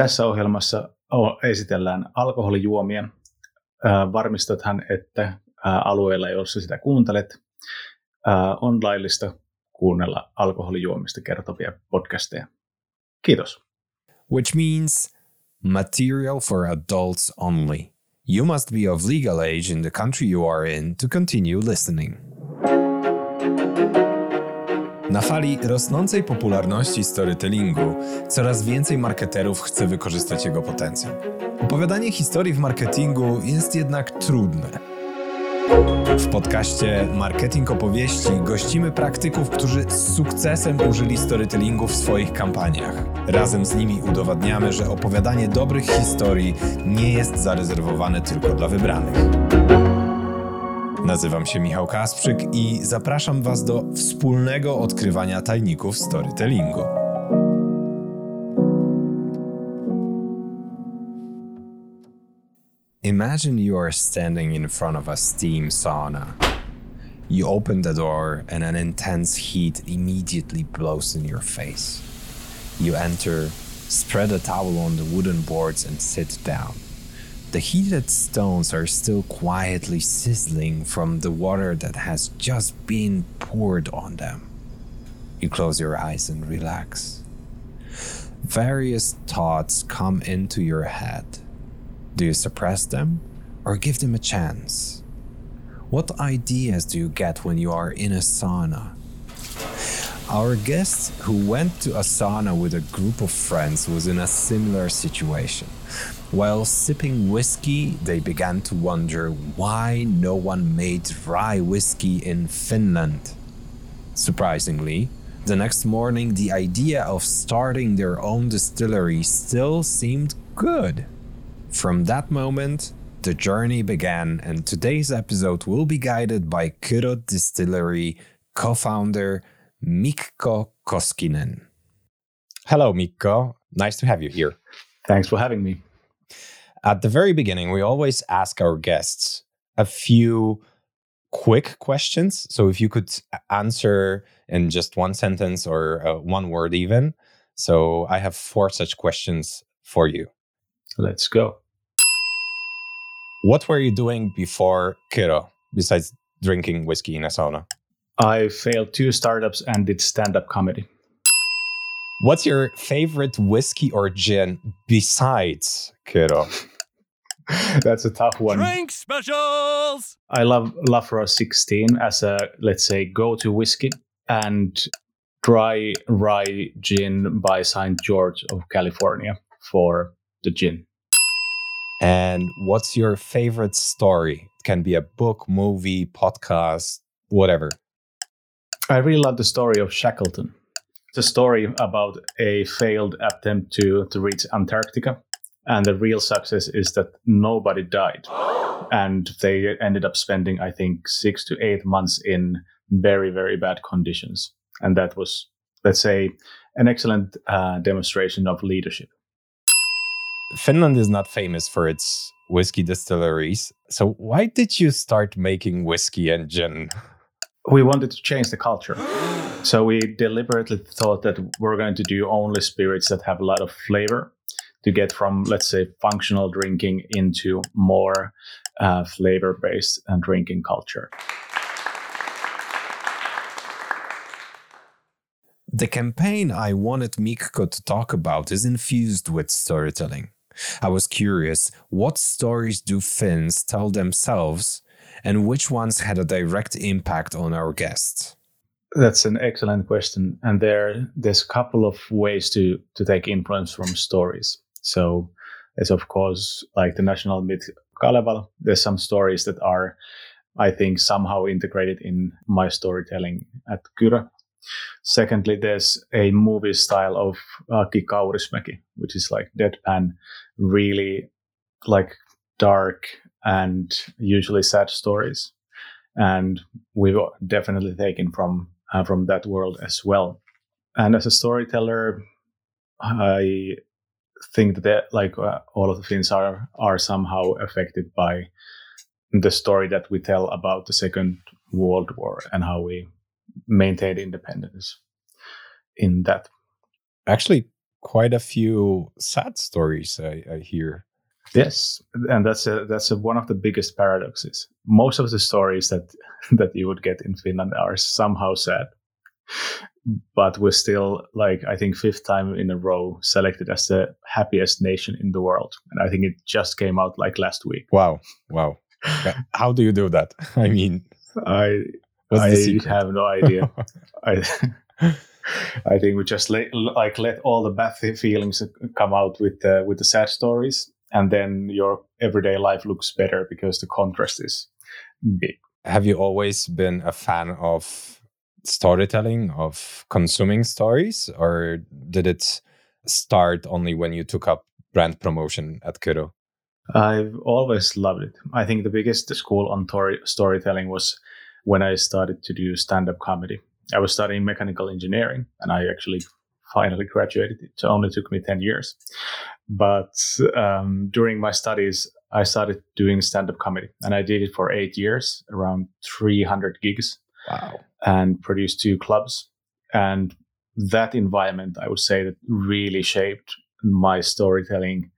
Tässä ohjelmassa esitellään alkoholijuomia. Varmistathan, että alueella, jossa sitä kuuntelet, on laillista kuunnella alkoholijuomista kertovia podcasteja. Kiitos. Which means material for adults only. You must be of legal age in the country you are in to continue listening. Na fali rosnącej popularności storytellingu coraz więcej marketerów chce wykorzystać jego potencjał. Opowiadanie historii w marketingu jest jednak trudne. W podcaście Marketing Opowieści gościmy praktyków, którzy z sukcesem użyli storytellingu w swoich kampaniach. Razem z nimi udowadniamy, że opowiadanie dobrych historii nie jest zarezerwowane tylko dla wybranych. Nazywam się Michał Kasprzyk i zapraszam Was do wspólnego odkrywania tajników storytellingu. Imagine you are standing in front of a steam sauna. You open the door and an intense heat immediately blows in your face. You enter, spread a towel on the wooden boards, and sit down. The heated stones are still quietly sizzling from the water that has just been poured on them. You close your eyes and relax. Various thoughts come into your head. Do you suppress them or give them a chance? What ideas do you get when you are in a sauna? Our guest, who went to a sauna with a group of friends, was in a similar situation. While sipping whiskey, they began to wonder why no one made rye whiskey in Finland. Surprisingly, the next morning, the idea of starting their own distillery still seemed good. From that moment, the journey began, and today's episode will be guided by Kyrö Distillery co founder Mikko Koskinen. Hello, Mikko. Nice to have you here. Thanks for having me. At the very beginning, we always ask our guests a few quick questions. So if you could answer in just one sentence or uh, one word, even. So I have four such questions for you. Let's go. What were you doing before Kyrö besides drinking whiskey in a sauna? I failed two startups and did stand up comedy. What's your favorite whiskey or gin besides Kyrö? That's a tough one. Drink specials. I love Laphroaig 16 as a let's say go-to whiskey and dry rye gin by St. George of California for the gin. And what's your favorite story? It can be a book, movie, podcast, whatever. I really love the story of Shackleton. It's a story about a failed attempt to, to reach Antarctica and the real success is that nobody died. And they ended up spending i think six to eight months in very very bad conditions. And that was let's say an excellent uh, demonstration of leadership. Finland is not famous for its whiskey distilleries. So why did you start making whiskey and gin we wanted to change the culture. So we deliberately thought that we're going to do only spirits that have a lot of flavor to get from let's say functional drinking into more uh, flavor based and drinking culture. The campaign i wanted mikko to talk about is infused with storytelling. I was curious what stories do finns tell themselves and which ones had a direct impact on our guests that's an excellent question and there there's a couple of ways to to take influence from stories so there's of course like the national myth Kalevala. There's some stories that are, I think, somehow integrated in my storytelling at Kyrö. Secondly, there's a movie style of uh, Aki Kaurismäki, which is like deadpan, really like dark and usually sad stories. And we've definitely taken from uh, from that world as well. And as a storyteller, I think that like uh, all of the things are are somehow affected by the story that we tell about the Second World War and how we maintained independence in that. Actually, quite a few sad stories I, I hear. Yes, and that's a, that's a, one of the biggest paradoxes. Most of the stories that that you would get in Finland are somehow sad, but we're still like I think fifth time in a row selected as the happiest nation in the world, and I think it just came out like last week. Wow, wow! How do you do that? I mean, I I have no idea. I I think we just let, like let all the bad feelings come out with uh, with the sad stories, and then your everyday life looks better because the contrast is big. Have you always been a fan of storytelling, of consuming stories, or did it start only when you took up brand promotion at Kyrö? I've always loved it. I think the biggest school on tor- storytelling was when I started to do stand up comedy. I was studying mechanical engineering and I actually finally graduated. It only took me 10 years. But um, during my studies, I started doing stand up comedy and I did it for eight years, around 300 gigs. Wow. And produced two clubs. And that environment, I would say, that really shaped my storytelling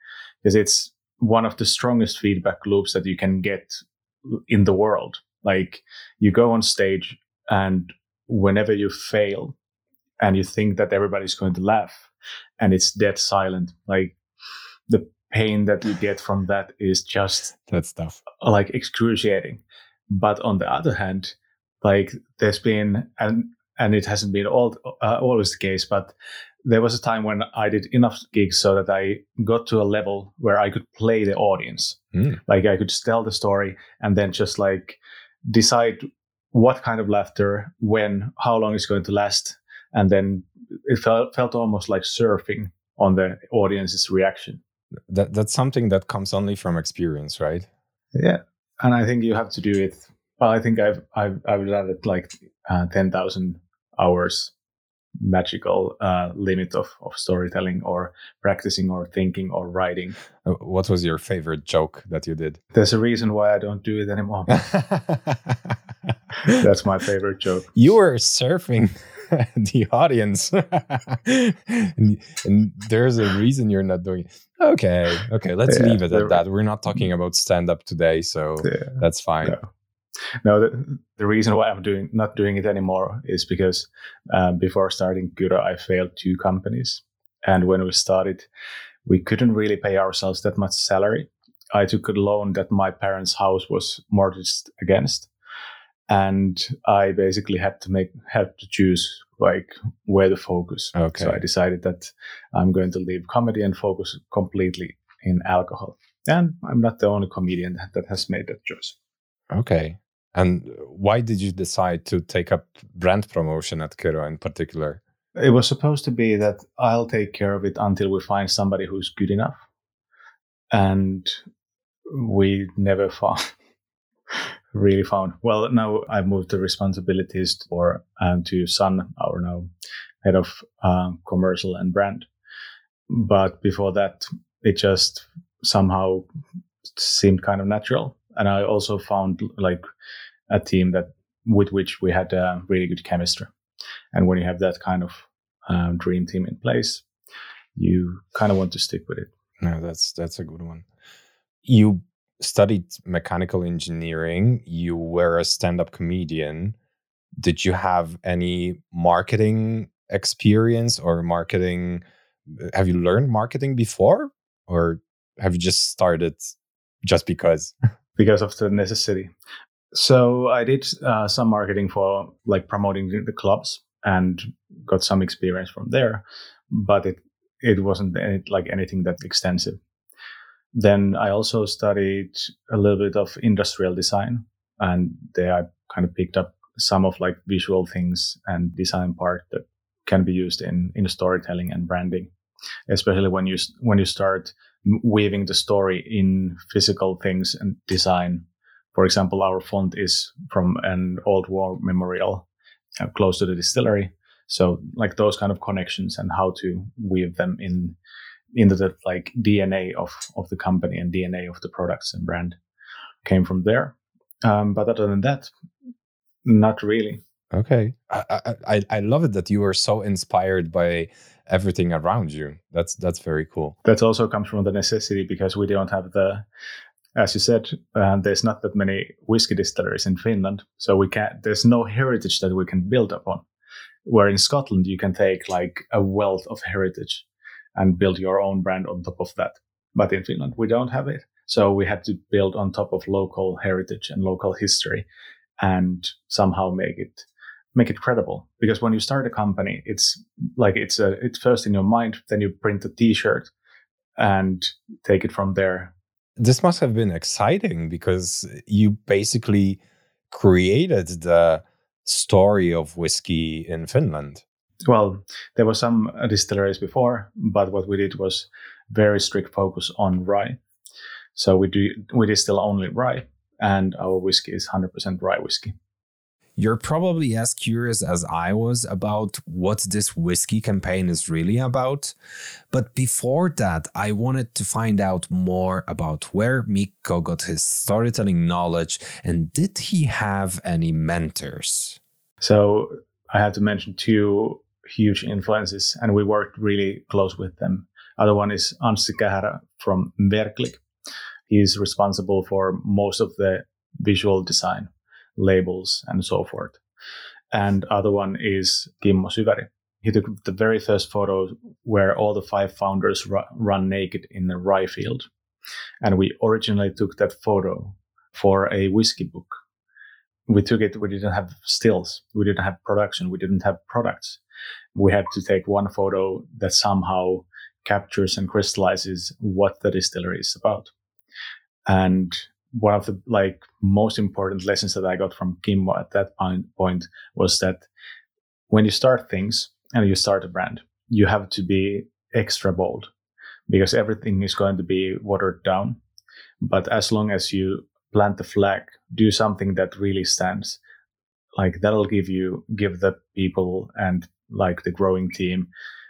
because it's one of the strongest feedback loops that you can get in the world. Like you go on stage and whenever you fail and you think that everybody's going to laugh and it's dead silent, like the pain that you get from that is just that stuff like excruciating. But on the other hand, like there's been and and it hasn't been all uh, always the case, but there was a time when I did enough gigs so that I got to a level where I could play the audience. Mm. Like I could tell the story and then just like decide what kind of laughter, when, how long it's going to last, and then it felt felt almost like surfing on the audience's reaction. That that's something that comes only from experience, right? Yeah, and I think you have to do it. Well, I think I've I've I've done it like uh, ten thousand hours magical uh, limit of, of storytelling or practicing or thinking or writing. Uh, what was your favorite joke that you did? There's a reason why I don't do it anymore. That's my favorite joke. You were surfing the audience, and, and, there's a reason you're not doing it. Okay, okay, let's yeah, leave it at that. We're not talking about stand up today, so yeah, that's fine. No. No, the, the reason why I'm doing not doing it anymore is because um, before starting Kyrö, I failed two companies, and when we started, we couldn't really pay ourselves that much salary. I took a loan that my parents' house was mortgaged against, and I basically had to make had to choose like where to focus. Okay. So I decided that I'm going to leave comedy and focus completely in alcohol. And I'm not the only comedian that that has made that choice. Okay. And why did you decide to take up brand promotion at Kyrö in particular? It was supposed to be that I'll take care of it until we find somebody who's good enough. And we never found, really found. Well, now I've moved the responsibilities for um, to Sun, our now head of uh, commercial and brand. But before that, it just somehow seemed kind of natural. And I also found like a team that with which we had a really good chemistry. And when you have that kind of um, dream team in place, you kind of want to stick with it. No, that's that's a good one. You studied mechanical engineering. You were a stand-up comedian. Did you have any marketing experience or marketing? Have you learned marketing before, or have you just started just because? because of the necessity. So I did uh, some marketing for like promoting the clubs and got some experience from there, but it it wasn't any, like anything that extensive. Then I also studied a little bit of industrial design, and there I kind of picked up some of like visual things and design part that can be used in in storytelling and branding, especially when you when you start weaving the story in physical things and design for example, our font is from an old war memorial uh, close to the distillery. So like those kind of connections and how to weave them in into the like DNA of of the company and DNA of the products and brand came from there. Um, but other than that, not really. Okay, I, I I love it that you are so inspired by everything around you. That's that's very cool. That also comes from the necessity because we don't have the, as you said, uh, there's not that many whiskey distilleries in Finland, so we can't. There's no heritage that we can build upon. Where in Scotland you can take like a wealth of heritage and build your own brand on top of that. But in Finland we don't have it, so we had to build on top of local heritage and local history, and somehow make it make it credible. Because when you start a company it's like it's a it's first in your mind then you print a t-shirt and take it from there. This must have been exciting because you basically created the story of whiskey in finland well there were some distilleries before but what we did was very strict focus on rye so we do we distill only rye and our whiskey is 100% rye whiskey you're probably as curious as I was about what this whiskey campaign is really about. But before that, I wanted to find out more about where Mikko got his storytelling knowledge and did he have any mentors? So I have to mention two huge influences, and we worked really close with them. Other one is Anssi Kähärä from Werklig. He's responsible for most of the visual design labels, and so forth. And other one is Kimmo Syväri. He took the very first photo where all the five founders ru- run naked in the rye field. And we originally took that photo for a whiskey book. We took it, we didn't have stills, we didn't have production, we didn't have products. We had to take one photo that somehow captures and crystallizes what the distillery is about. And one of the like most important lessons that I got from Kimmo at that point was that when you start things and you start a brand, you have to be extra bold because everything is going to be watered down. But as long as you plant the flag, do something that really stands, like that'll give you give the people and like the growing team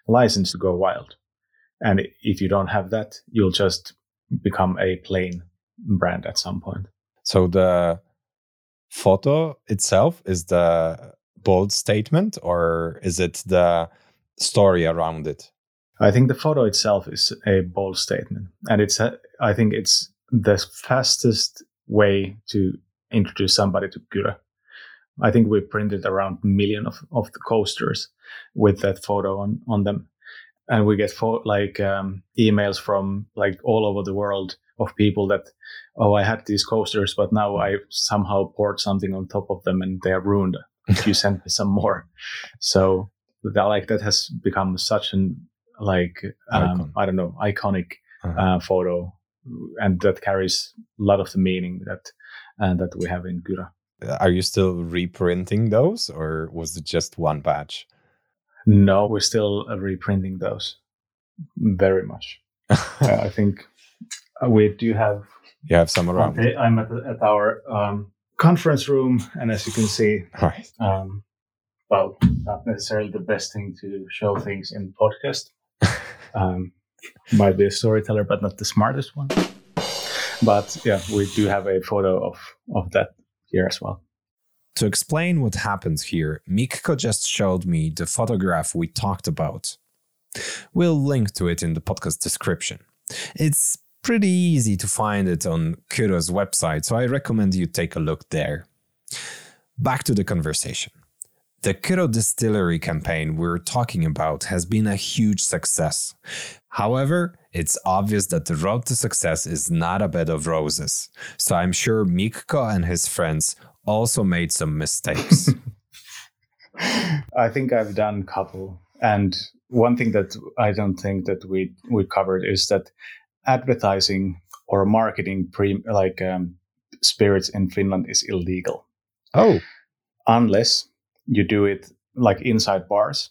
license to go wild. And if you don't have that, you'll just become a plain brand at some point. So the photo itself is the bold statement, or is it the story around it? I think the photo itself is a bold statement, and it's a, I think it's the fastest way to introduce somebody to Kyrö. I think we printed around a million of, of the coasters with that photo on, on them. And we get fo- like um, emails from like all over the world of people that, oh, I had these coasters, but now I somehow poured something on top of them and they are ruined. If you send me some more, so that like that has become such an like um, I don't know iconic uh-huh. uh, photo, and that carries a lot of the meaning that uh, that we have in Kyrö. Are you still reprinting those, or was it just one batch? No, we're still uh, reprinting those very much. I think uh, we do have. You have some around. Okay, I'm at, at our um, conference room, and as you can see, right. Um, well, not necessarily the best thing to show things in podcast. um, might be a storyteller, but not the smartest one. But yeah, we do have a photo of of that here as well. To explain what happens here, Mikko just showed me the photograph we talked about. We'll link to it in the podcast description. It's pretty easy to find it on Kyrö's website, so I recommend you take a look there. Back to the conversation. The Kyrö Distillery campaign we're talking about has been a huge success. However, it's obvious that the road to success is not a bed of roses. So I'm sure Mikko and his friends also made some mistakes. I think I've done a couple. And one thing that I don't think that we we covered is that advertising or marketing pre like um, spirits in Finland is illegal. Oh, unless you do it like inside bars,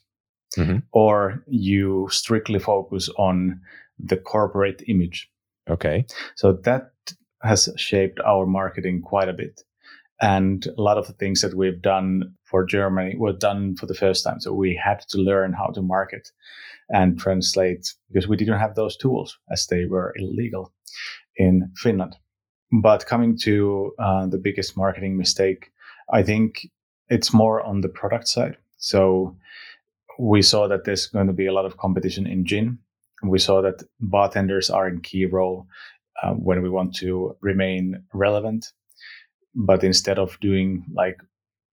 mm-hmm. or you strictly focus on the corporate image. Okay. So that has shaped our marketing quite a bit. And a lot of the things that we've done for Germany were done for the first time. So we had to learn how to market and translate because we didn't have those tools as they were illegal in Finland. But coming to uh, the biggest marketing mistake, I think it's more on the product side. So we saw that there's going to be a lot of competition in gin. We saw that bartenders are in key role uh, when we want to remain relevant. But instead of doing like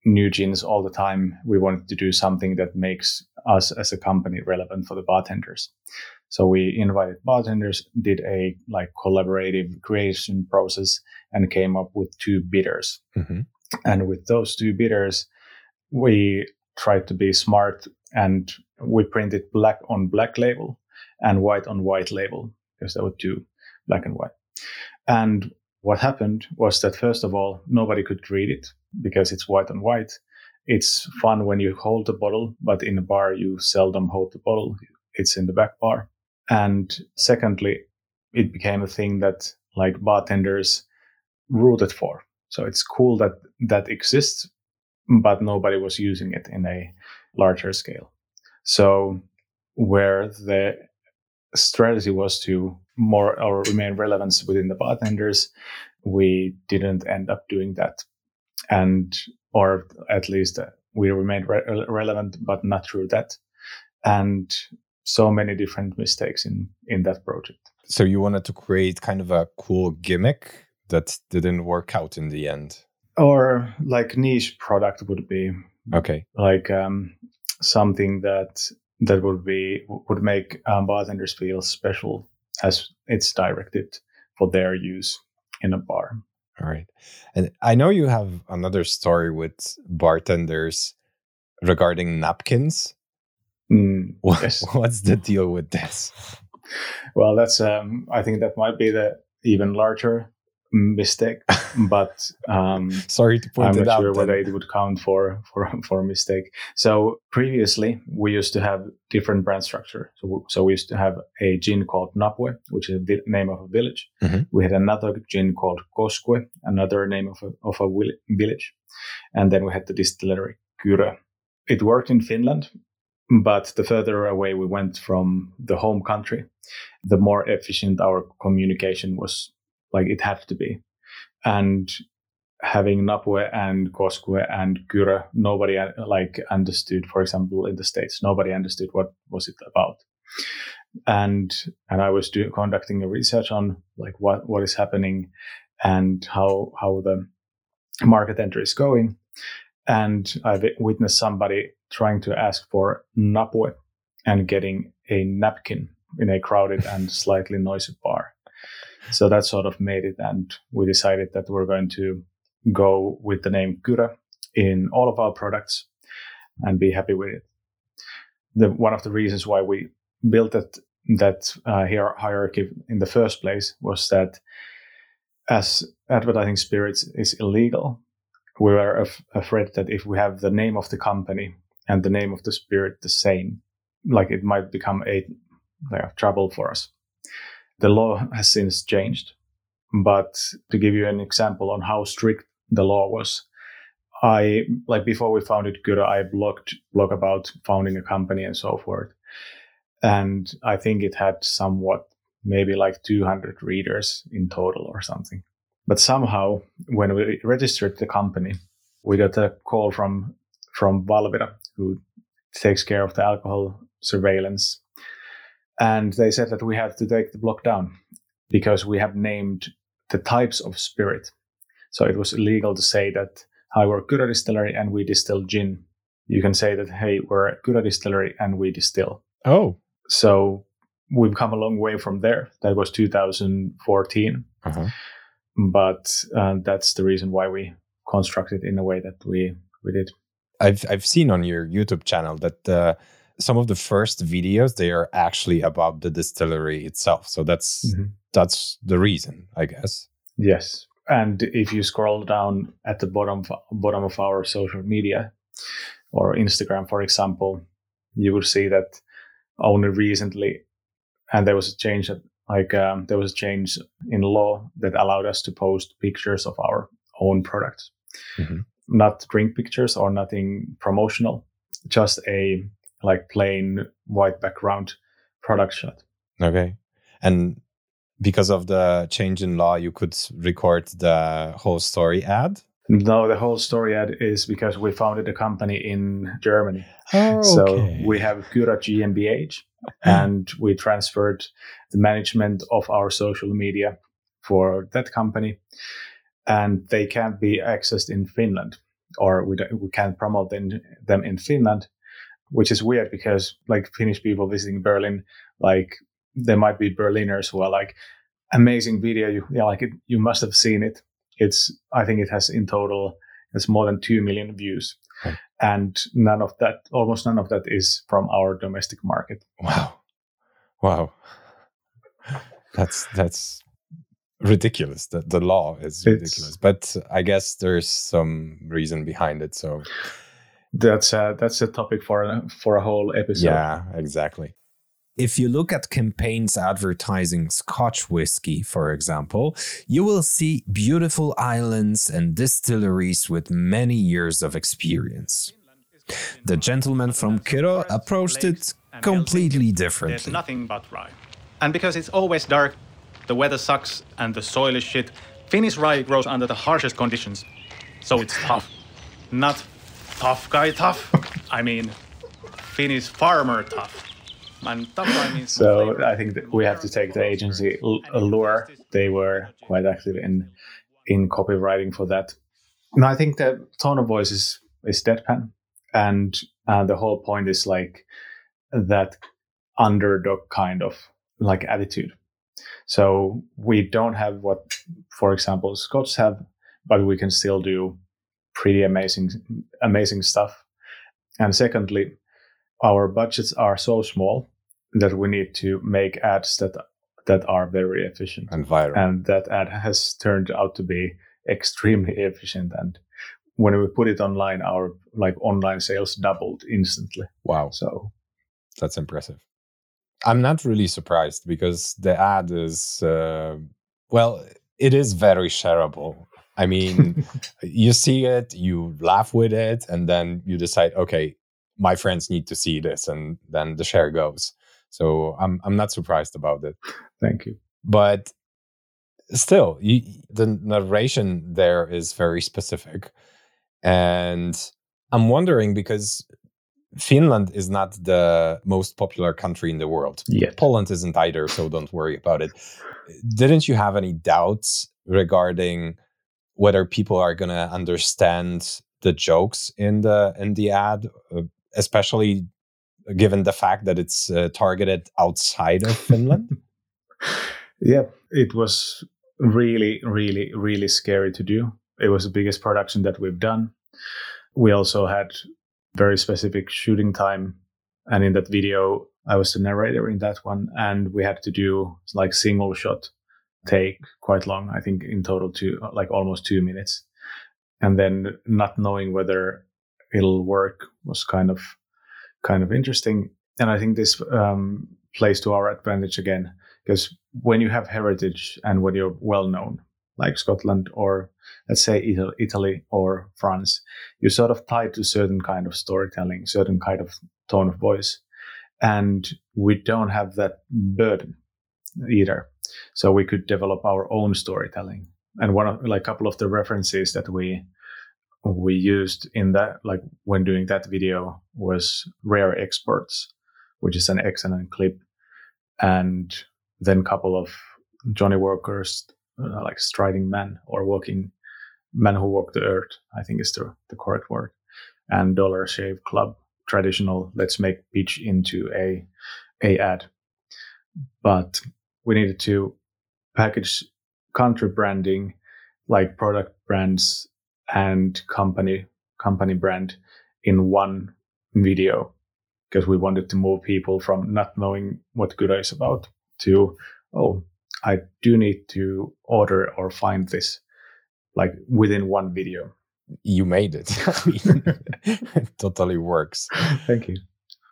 new gins all the time, we wanted to do something that makes us as a company relevant for the bartenders. So we invited bartenders, did a like collaborative creation process, and came up with two bitters. Mm-hmm. And with those two bitters, we tried to be smart and we printed black on black label and white on white label because there were two black and white. And what happened was that first of all, nobody could read it because it's white on white. It's fun when you hold the bottle, but in a bar you seldom hold the bottle. It's in the back bar. And secondly, it became a thing that like bartenders rooted for. So it's cool that that exists, but nobody was using it in a larger scale. So where the strategy was to more or remain relevance within the bartenders, we didn't end up doing that. And, or at least uh, we remained re- relevant, but not through that. And so many different mistakes in, in that project. So you wanted to create kind of a cool gimmick that didn't work out in the end. Or like niche product would be Okay. like um, something that that would be would make um, bartenders feel special as it's directed for their use in a bar. All right. And I know you have another story with bartenders regarding napkins. Mm, What- yes. What's the deal with this? Well, that's um, I think that might be the even larger mistake, but um, Sorry to point I'm it not sure whether then. it would count for for for a mistake. So previously, we used to have different brand structure. So so we used to have a gin called Napue, which is the name of a village. Mhm. We had another gin called Koskue, another name of a of a village, and then we had the distillery Kyrö. It worked in Finland, but the further away we went from the home country, the more efficient our communication was. Like it had to be, and having Napue and Koskue and Kyrö, nobody uh, like understood. For example, in the states, nobody understood what was it about. And and I was conducting a research on like what what is happening and how how the market entry is going. And I witnessed somebody trying to ask for Napue and getting a napkin in a crowded and slightly noisy bar. So that sort of made it, and we decided that we're going to go with the name Kyrö in all of our products and be happy with it. The one of the reasons why we built that that uh, hierarchy in the first place was that as advertising spirits is illegal, we were af- afraid that if we have the name of the company and the name of the spirit the same, like it might become a like, trouble for us. The law has since changed, but to give you an example on how strict the law was, I like before we founded Kyrö, I blogged blog about founding a company and so forth, and I think it had somewhat maybe like 200 readers in total or something. But somehow, when we registered the company, we got a call from from Valvira, who takes care of the alcohol surveillance, and they said that we have to take the block down because we have named the types of spirit. So it was illegal to say that hi, we're Kyrö Distillery and we distill gin. You can say that hey, we're Kyrö Distillery and we distill. Oh. So we've come a long way from there. That was 2014 Uh-huh. but uh, that's the reason why we constructed in a way that we we did. I've I've seen on your YouTube channel that uh, some of the first videos they are actually about the distillery itself. So that's Mhm. that's the reason, I guess. Yes, and if you scroll down at the bottom of, bottom of our social media or Instagram, for example, you will see that only recently, and there was a change that like um, there was a change in law that allowed us to post pictures of our own products, Mhm. not drink pictures or nothing promotional, just a like plain white background product shot. Okay. And because of the change in law, you could record the whole story ad. No, the whole story ad is because we founded a company in Germany. Oh, So okay. we have Kyrö GmbH, hmm. and we transferred the management of our social media for that company, and they can't be accessed in Finland, or we don't, we can't promote them, them in Finland, which is weird because like Finnish people visiting Berlin, like there might be Berliners who are like amazing video, you yeah, like it, you must have seen it. It's I think it has in total it's more than two million views Oh. and none of that almost none of that is from our domestic market Wow. Wow. That's that's ridiculous. The the law is It's- ridiculous. But I guess there's some reason behind it. So that's a, that's a topic for a, for a whole episode yeah, exactly. If you look at campaigns advertising Scotch whiskey, for example, you will see beautiful islands and distilleries with many years of experience. The gentleman from Kyrö approached it completely There's differently. nothing but rye. And because it's always dark, the weather sucks, and the soil is shit, Finnish rye grows under the harshest conditions. So it's tough. Not tough guy tough. I mean, Finnish farmer tough. And tough guy means. so i think that we have to take the agency allure they were quite active in in copywriting for that no i think the tone of voice is is deadpan and uh, the whole point is like that underdog kind of like attitude so we don't have what for example scots have but we can still do pretty amazing amazing stuff and secondly our budgets are so small that we need to make ads that that are very efficient and viral. and that ad has turned out to be extremely efficient and when we put it online our like online sales doubled instantly wow. so That's impressive. I'm not really surprised because the ad is, uh, well, it is very shareable. I mean, you see it, you laugh with it, and then you decide, okay, my friends need to see this, and then the share goes. So I'm I'm not surprised about it. thank you But still, you, the narration there is very specific, and I'm wondering because Finland is not the most popular country in the world. yet Poland isn't either, so don't worry about it. Didn't you have any doubts regarding whether people are going to understand the jokes in the in the ad, uh, especially given the fact that it's uh, targeted outside of Finland? yeah it was really really really scary to do. It was the biggest production that we've done. We also had very specific shooting time and in that video i was the narrator in that one and we had to do like single shot take quite long i think in total two like almost two minutes. And then not knowing whether it'll work was kind of kind of interesting. And i think this um, plays to our advantage again because when you have heritage and when you're well known like scotland or let's say italy or france you're sort of tied to certain kind of storytelling certain kind of tone of voice. And we don't have that burden either so we could develop our own storytelling. And one of like a couple of the references that we we used in that like when doing that video was rare experts which is an excellent clip. And then couple of Johnnie Walker's uh, like striding men or walking men who walk the earth i think is the, the correct word and dollar shave club traditional let's make pitch into a a ad. But we needed to package country branding like product brands and company company brand in one video because we wanted to move people from not knowing what Kyrö is about to oh I do need to order or find this like within one video. you made it. I mean, it totally works. Thank you.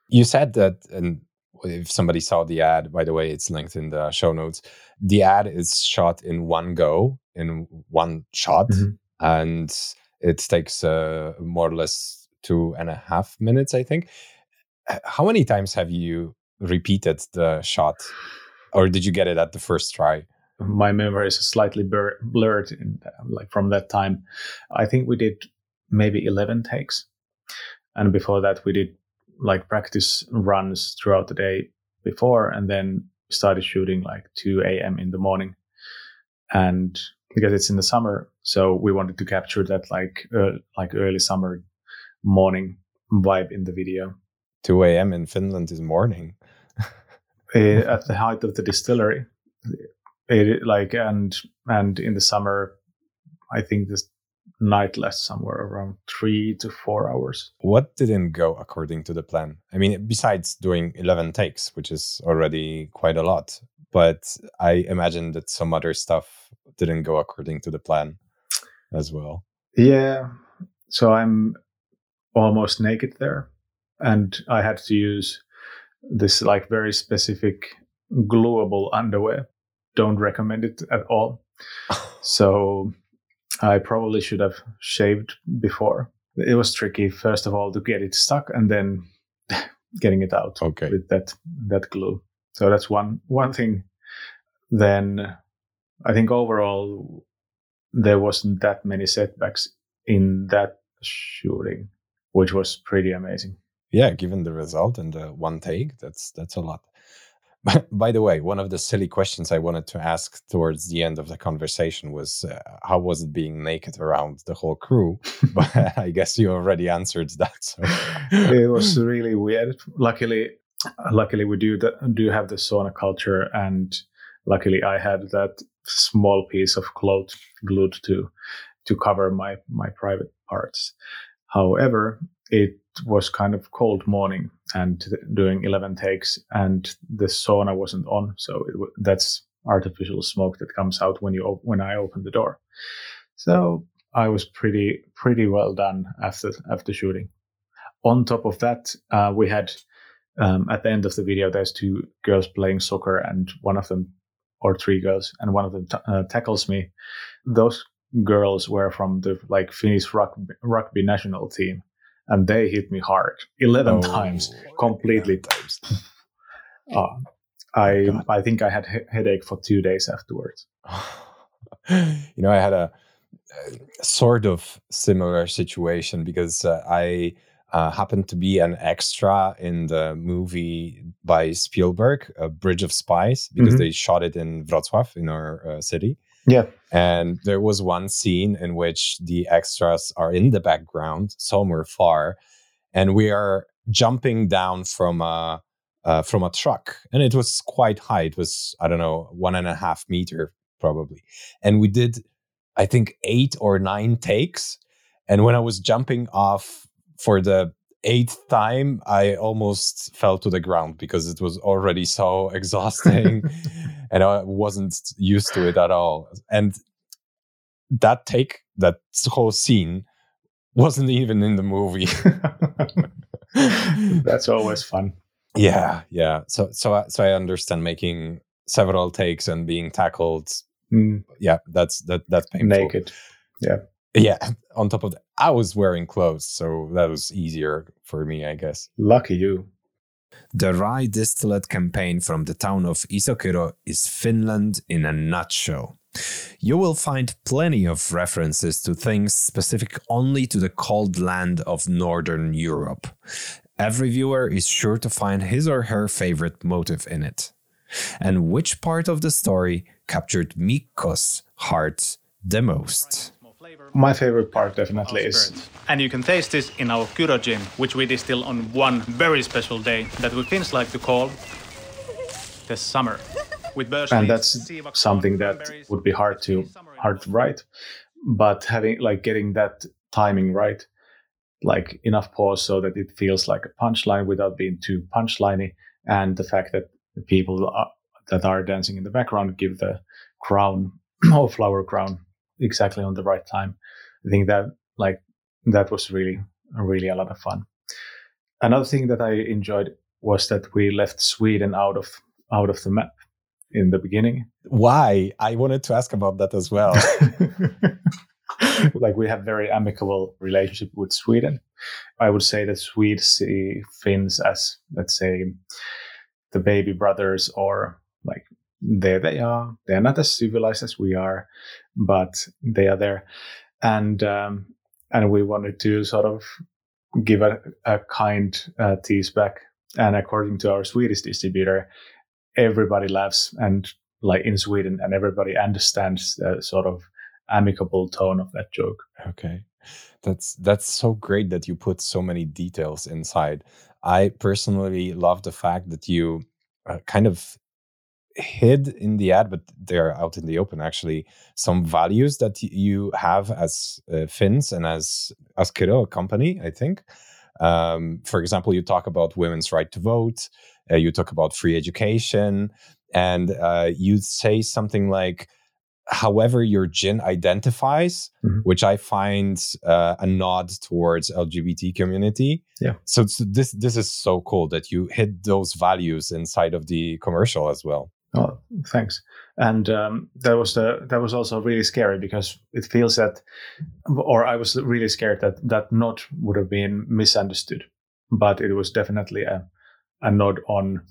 You said that, and if somebody saw the ad, by the way, it's linked in the show notes. The ad is shot in one go, in one shot, Mhm. and it takes uh, more or less two and a half minutes, I think. How many times have you repeated the shot, or did you get it at the first try? my memory is slightly blur- blurred in, like from that time. I think we did maybe 11 takes. And before that, we did like practice runs throughout the day before and then started shooting like 2 a.m. in the morning. And because it's in the summer, so we wanted to capture that like uh, like early summer morning vibe in the video. 2 a.m. in Finland is morning. uh, at the height of the distillery, it, like and and in the summer, I think this night lasts somewhere around three to four hours. What didn't go according to the plan? I mean, besides doing 11 takes, which is already quite a lot, but I imagine that some other stuff didn't go according to the plan as well. Yeah. So I'm almost naked there. And I had to use this like very specific glueable underwear. Don't recommend it at all. so I probably should have shaved before. It was tricky, first of all, to get it stuck and then getting it out okay. with that that glue. So that's one one thing. Then I think overall there wasn't that many setbacks in that shooting, which was pretty amazing. Yeah, given the result and the one take, that's that's a lot. By the way, one of the silly questions I wanted to ask towards the end of the conversation was uh, how was it being naked around the whole crew? but I guess you already answered that. So. it was really weird. Luckily, luckily we do that, do have the sauna culture, and luckily I had that small piece of cloth glued to to cover my my private parts. However, it was kind of cold morning and doing 11 takes and the sauna wasn't on. So it, that's artificial smoke that comes out when you when I open the door. So I was pretty pretty well done after after shooting. On top of that uh, we had um, at the end of the video there's two girls playing soccer and one of them or three girls and one of them t- uh, tackles me. Those girls were from the like Finnish rugby, rugby national team and they hit me hard 11 oh, times completely times uh, i God. i think i had he- headache for two days afterwards you know i had a, a, sort of similar situation because uh, i uh, happened to be an extra in the movie by Spielberg, A Bridge of Spies, because mm-hmm. they shot it in Wrocław, in our uh, city. Yeah. And there was one scene in which the extras are in the background, somewhere far, and we are jumping down from a uh, from a truck, and it was quite high. It was I don't know one and a half meter probably, and we did I think eight or nine takes. And when I was jumping off for the eighth time, I almost fell to the ground because it was already so exhausting and I wasn't used to it at all. And that take, that whole scene, wasn't even in the movie. That's always fun. Yeah, yeah. So, so, so I understand making several takes and being tackled. Mm. Yeah, that's that. That's painful. Naked. Yeah. Yeah. On top of that, I was wearing clothes, so that was easier for me, I guess. Lucky you. The rye distillate campaign from the town of Isokyrö is Finland in a nutshell. You will find plenty of references to things specific only to the cold land of Northern Europe. Every viewer is sure to find his or her favorite motive in it. And which part of the story captured Mikko's heart the most? My favorite part definitely is. And you can taste this in our Kyro gin, which we distill on one very special day that we Finns like to call the summer. With and that's something that would be hard to hard to write, but having like getting that timing right, like enough pause so that it feels like a punchline without being too punchliney, and the fact that the people are, that are dancing in the background give the crown or flower crown exactly on the right time. I think that like that was really really a lot of fun. Another thing that I enjoyed was that we left Sweden out of out of the map in the beginning. Why? I wanted to ask about that as well. like we have very amicable relationship with Sweden. I would say that Swedes see Finns as let's say the baby brothers or like there they are. They're not as civilized as we are, but they are there, and um, and we wanted to sort of give a, a kind uh, tease back. And according to our Swedish distributor, everybody laughs and like in Sweden, and everybody understands the sort of amicable tone of that joke. Okay. That's that's so great that you put so many details inside. I personally love the fact that you uh, kind of hid in the ad, but they're out in the open actually. Some values that you have as uh, Finns and as as Kyrö, a company, I think. Um, for example, you talk about women's right to vote. Uh, you talk about free education, and uh, you say something like however your gin identifies, mm-hmm. which I find uh, a nod towards LGBT community. Yeah. So, so, this this is so cool that you hit those values inside of the commercial as well. Thanks. And um, that was the that was also really scary because it feels that, or I was really scared that that nod would have been misunderstood, but it was definitely a a nod on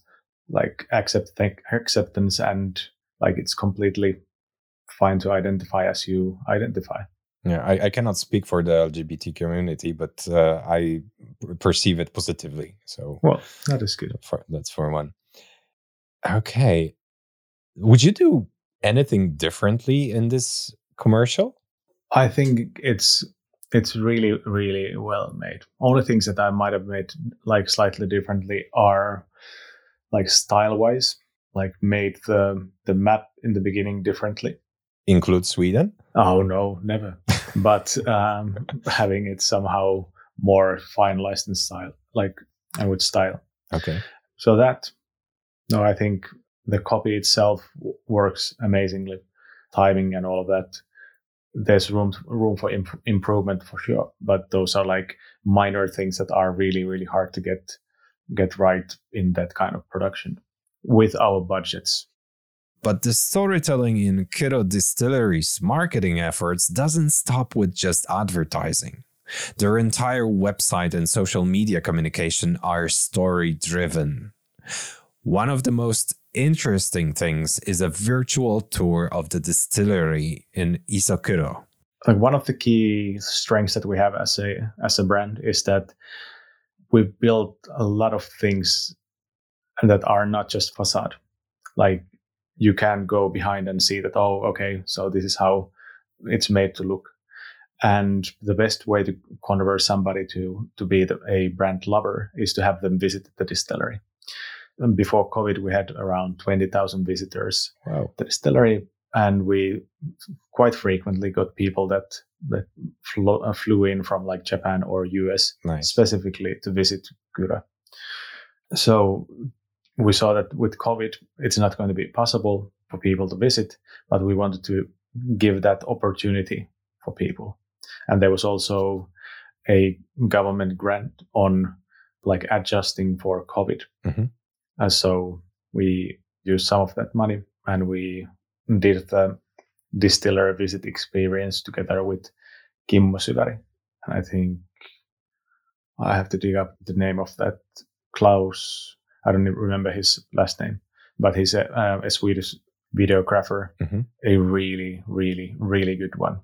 like accept acceptance and like it's completely fine to identify as you identify. Yeah, I, I cannot speak for the LGBT community, but uh, I perceive it positively. So, well, that is good. For, that's for one. Okay, would you do anything differently in this commercial? I think it's it's really really well made. Only things that I might have made like slightly differently are like style wise, like made the the map in the beginning differently include Sweden? Oh no, never. but um, having it somehow more finalized in style, like and with style. Okay. So that, no, I think the copy itself works amazingly, timing and all of that. There's room room for imp- improvement for sure, but those are like minor things that are really really hard to get get right in that kind of production with our budgets. But the storytelling in Kyrö Distillery's marketing efforts doesn't stop with just advertising. Their entire website and social media communication are story driven. One of the most interesting things is a virtual tour of the distillery in Isokyrö. Like one of the key strengths that we have as a as a brand is that we've built a lot of things that are not just facade. Like you can go behind and see that, oh, okay, so this is how it's made to look. And the best way to convert somebody to, to be the, a brand lover is to have them visit the distillery. And before COVID, we had around 20,000 visitors wow. the distillery. And we quite frequently got people that, that flew, uh, flew in from like Japan or US nice. specifically to visit Kyrö. So we saw that with COVID, it's not going to be possible for people to visit, but we wanted to give that opportunity for people. And there was also a government grant on like adjusting for COVID. Mm-hmm. And so we used some of that money and we did the distiller visit experience together with Kimmo Syväri. And I think I have to dig up the name of that Klaus I don't remember his last name, but he's a, uh, a Swedish videographer, mm-hmm. a really, really, really good one.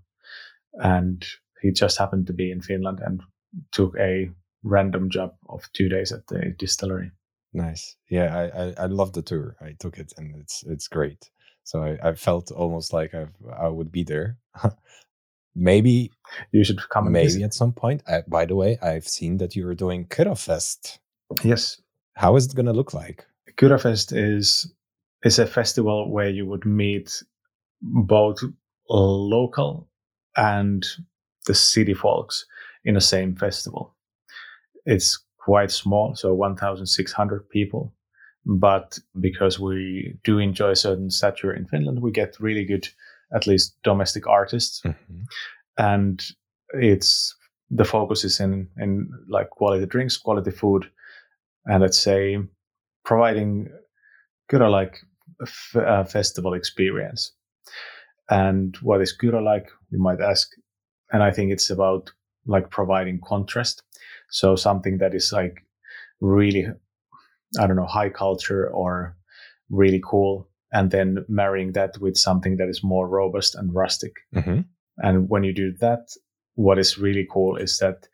And he just happened to be in Finland and took a random job of two days at the distillery. Nice. Yeah, I, I, I love the tour. I took it and it's it's great. So I, I felt almost like I I would be there. maybe you should come. Maybe at some point. I, by the way, I've seen that you are doing Fest. Yes, how is it going to look like? Kyröfest is is a festival where you would meet both local and the city folks in the same festival. It's quite small, so 1,600 people. But because we do enjoy a certain stature in Finland, we get really good, at least domestic artists. Mm-hmm. And it's the focus is in, in like quality drinks, quality food, and let's say providing good like f- uh, festival experience. And what is Kyrö like? You might ask. And I think it's about like providing contrast. So something that is like really, I don't know, high culture or really cool and then marrying that with something that is more robust and rustic. Mhm. And when you do that, what is really cool is that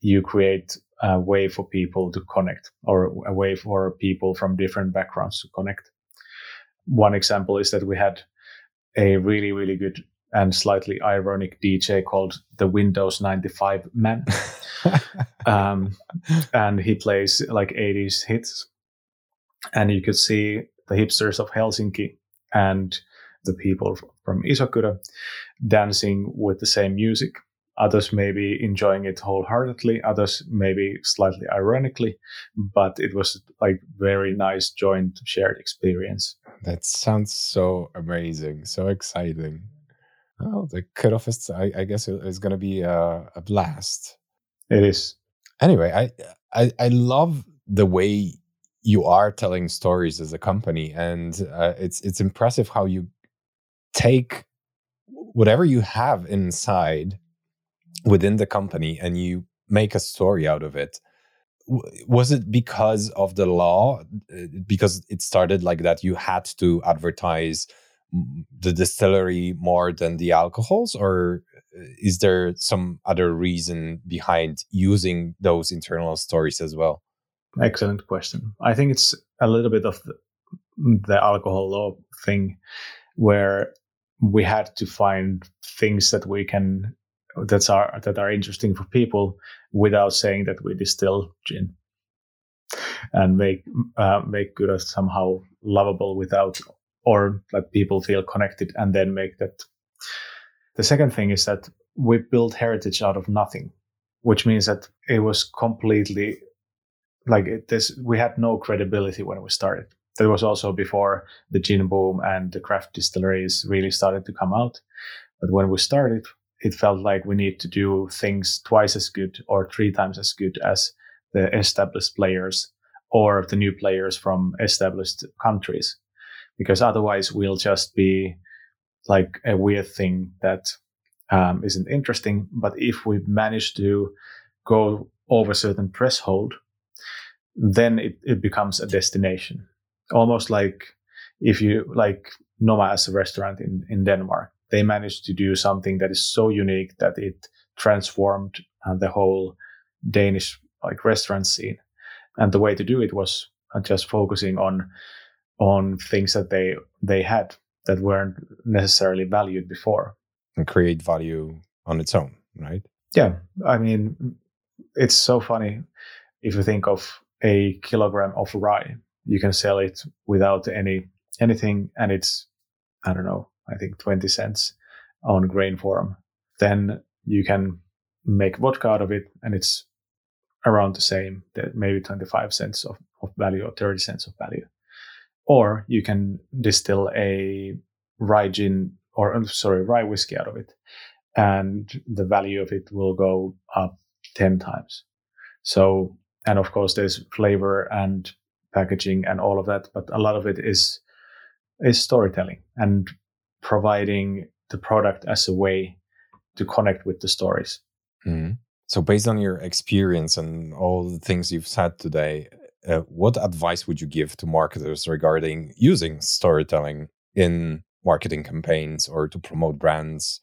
you create a way for people to connect or a way for people from different backgrounds to connect. One example is that we had a really, really good and slightly ironic DJ called the Windows 95 Man. um, and he plays like 80s hits. And you could see the hipsters of Helsinki and the people from Isokyrö dancing with the same music. Others maybe enjoying it wholeheartedly, others maybe slightly ironically, but it was like very nice joint shared experience. That sounds so amazing, so exciting. Oh, the cutoff is, I, I guess, is going to be a, a blast. It is. Anyway, I, I I love the way you are telling stories as a company, and uh, it's it's impressive how you take whatever you have inside within the company and you make a story out of it was it because of the law Uh, because it started like that you had to advertise the distillery more than the alcohols or uh, is there some other reason behind using those internal stories as well Excellent question. I think it's a little bit of the, the alcohol law thing where we had to find things that we can that are that are interesting for people without saying that we distill gin and make uh, make good somehow lovable without or let people feel connected and then make that. The second thing is that we built heritage out of nothing which means that it was completely like it, this we had no credibility when we started. That was also before the gin boom and the craft distilleries really started to come out. But when we started it felt like we need to do things twice as good or three times as good as the established players or the new players from established countries because otherwise we'll just be like a weird thing that um, isn't interesting. But if we manage to go over certain threshold then it, it becomes a destination. Almost like if you like noma as a restaurant in, in denmark they managed to do something that is so unique that it transformed uh, the whole danish like restaurant scene. And the way to do it was uh, just focusing on on things that they they had that weren't necessarily valued before. And create value on its own right? Yeah. I mean it's so funny. If you think of a kilogram of rye you can sell it without any anything and it's i don't know i think 20 cents on grain form then you can make vodka out of it and it's around the same that maybe 25 cents of, of value or 30 cents of value or you can distill a rye gin or uh, sorry rye whiskey out of it and the value of it will go up 10 times so and of course there's flavor and packaging and all of that but a lot of it is is storytelling and providing the product as a way to connect with the stories Mhm. So, based on your experience and all the things you've said today, uh, what advice would you give to marketers regarding using storytelling in marketing campaigns or to promote brands?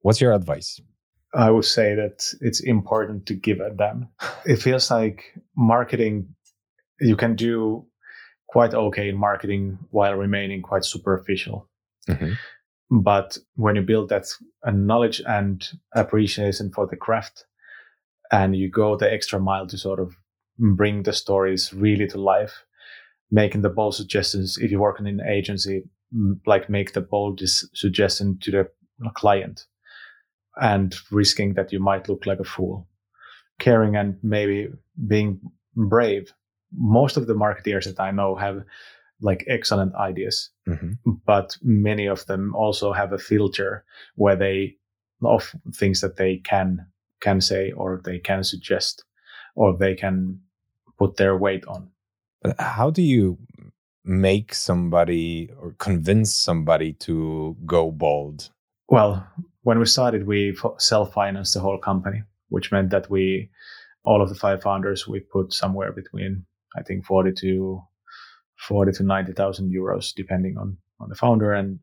What's your advice? I would say that it's important to give a damn. It feels like marketing, you can do quite okay in marketing while remaining quite superficial. Mhm. But when you build that knowledge and appreciation for the craft and you go the extra mile to sort of bring the stories really to life, making the bold suggestions, if you work in an agency, like make the bold suggestion to the client and risking that you might look like a fool. Caring and maybe being brave. Most of the marketeers that I know have like excellent ideas, Mhm. but many of them also have a filter where they of things that they can can say or they can suggest or they can put their weight on. But how do you make somebody or convince somebody to go bold? Well, when we started, we self financed the whole company, which meant that we, all of the five founders, we put somewhere between, I think, 40 to forty to ninety thousand euros, depending on on the founder, and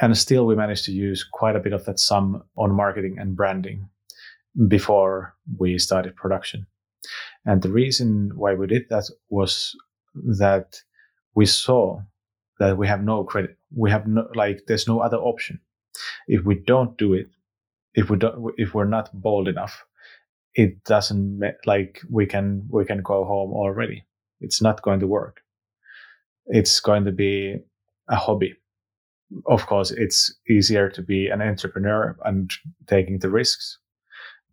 and still we managed to use quite a bit of that sum on marketing and branding before we started production. And the reason why we did that was that we saw that we have no credit. We have no, like, there's no other option. If we don't do it, if we don't, if we're not bold enough, it doesn't like we can, we can go home already. It's not going to work. It's going to be a hobby. Of course, it's easier to be an entrepreneur and taking the risks,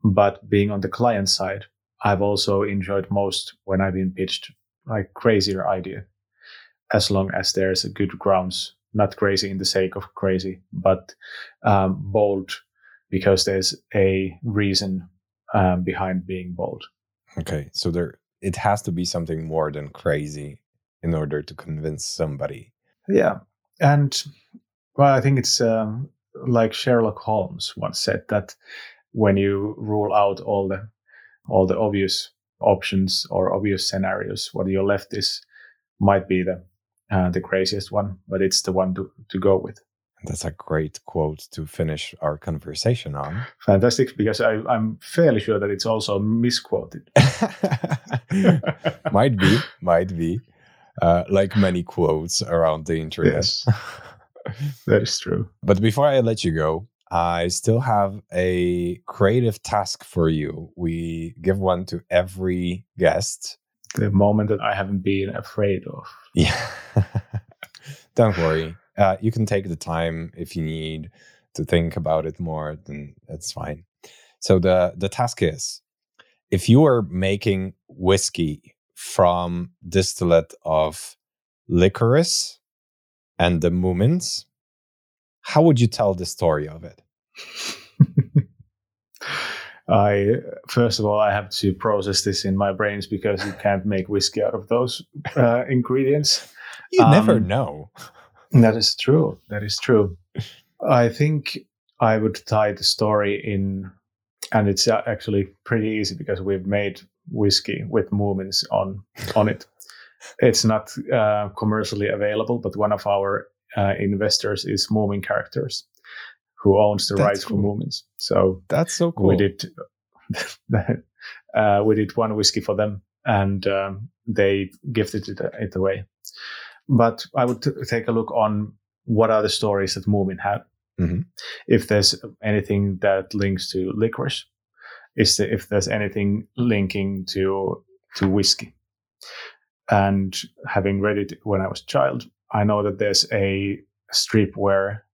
but being on the client side, I've also enjoyed most when I've been pitched like crazier idea, as long as there's a good grounds, not crazy in the sake of crazy, but um, bold because there's a reason um, behind being bold. Okay, so there it has to be something more than crazy in order to convince somebody. Yeah, and well, I think it's um, like Sherlock Holmes once said that when you rule out all the all the obvious options or obvious scenarios, what you're left is might be the uh, the craziest one, but it's the one to, to go with. That's a great quote to finish our conversation on. Fantastic, because I, I'm fairly sure that it's also misquoted. might be, might be. Uh, like many quotes around the internet. Yes, that is true. But before I let you go, I still have a creative task for you. We give one to every guest. The moment that I haven't been afraid of. Yeah. Don't worry. Uh, you can take the time if you need to think about it more, then that's fine. So the the task is if you are making whiskey from distillate of licorice and the Moomins, how would you tell the story of it? I first of all I have to process this in my brains because you can't make whiskey out of those uh, ingredients. You um, never know. That is true. That is true. I think I would tie the story in, and it's actually pretty easy because we've made whiskey with Moomins on on it. It's not uh, commercially available, but one of our uh, investors is Moomin Characters, who owns the that's rights cool. for Moomins. So that's so cool. We did uh, we did one whiskey for them, and um, they gifted it, it, away. But I would t- take a look on what are the stories that Moomin had. Mm-hmm. If there's anything that links to licorice, is the, if there's anything linking to to whiskey. And having read it when I was a child, I know that there's a strip where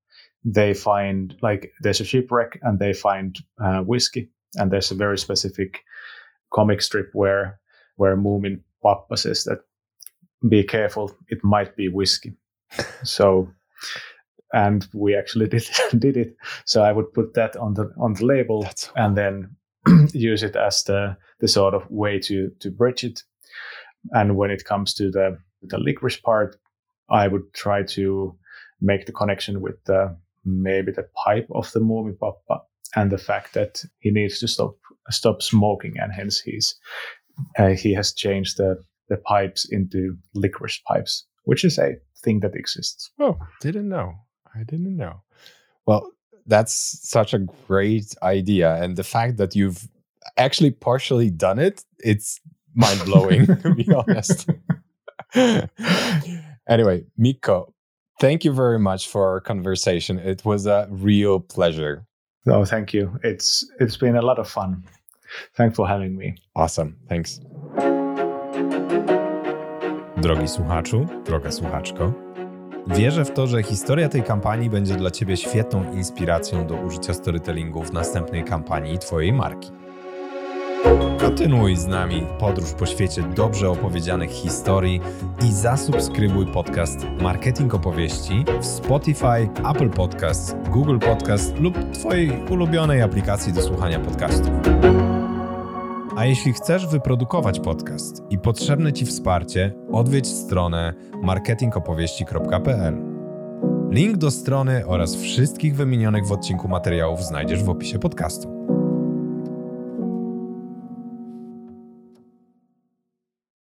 they find like there's a shipwreck and they find uh, whiskey, and there's a very specific comic strip where where Moomin Papa says that be careful, it might be whiskey. so, and we actually did did it. So I would put that on the on the label so and then use it as the the sort of way to to bridge it. And when it comes to the the licorice part, I would try to make the connection with the maybe the pipe of the Moomin Papa and the fact that he needs to stop stop smoking, and hence he's uh, he has changed the the pipes into licorice pipes, which is a thing that exists. Oh, didn't know. I didn't know. Well, that's such a great idea, and the fact that you've actually partially done it, it's mind blowing. to be honest. anyway, Mikko, thank you very much for our conversation. It was a real pleasure. No, thank you. It's it's been a lot of fun. Thanks for having me. Awesome. Thanks. Drogi słuchaczu, droga słuchaczko, wierzę w to, że historia tej kampanii będzie dla Ciebie świetną inspiracją do użycia storytellingu w następnej kampanii Twojej marki. Kontynuuj z nami podróż po świecie dobrze opowiedzianych historii i zasubskrybuj podcast Marketing Opowieści w Spotify, Apple Podcasts, Google Podcast lub Twojej ulubionej aplikacji do słuchania podcastów. A jeśli chcesz wyprodukować podcast i potrzebne Ci wsparcie, odwiedź stronę marketingopowieści.pl. Link do strony oraz wszystkich wymienionych w odcinku materiałów znajdziesz w opisie podcastu.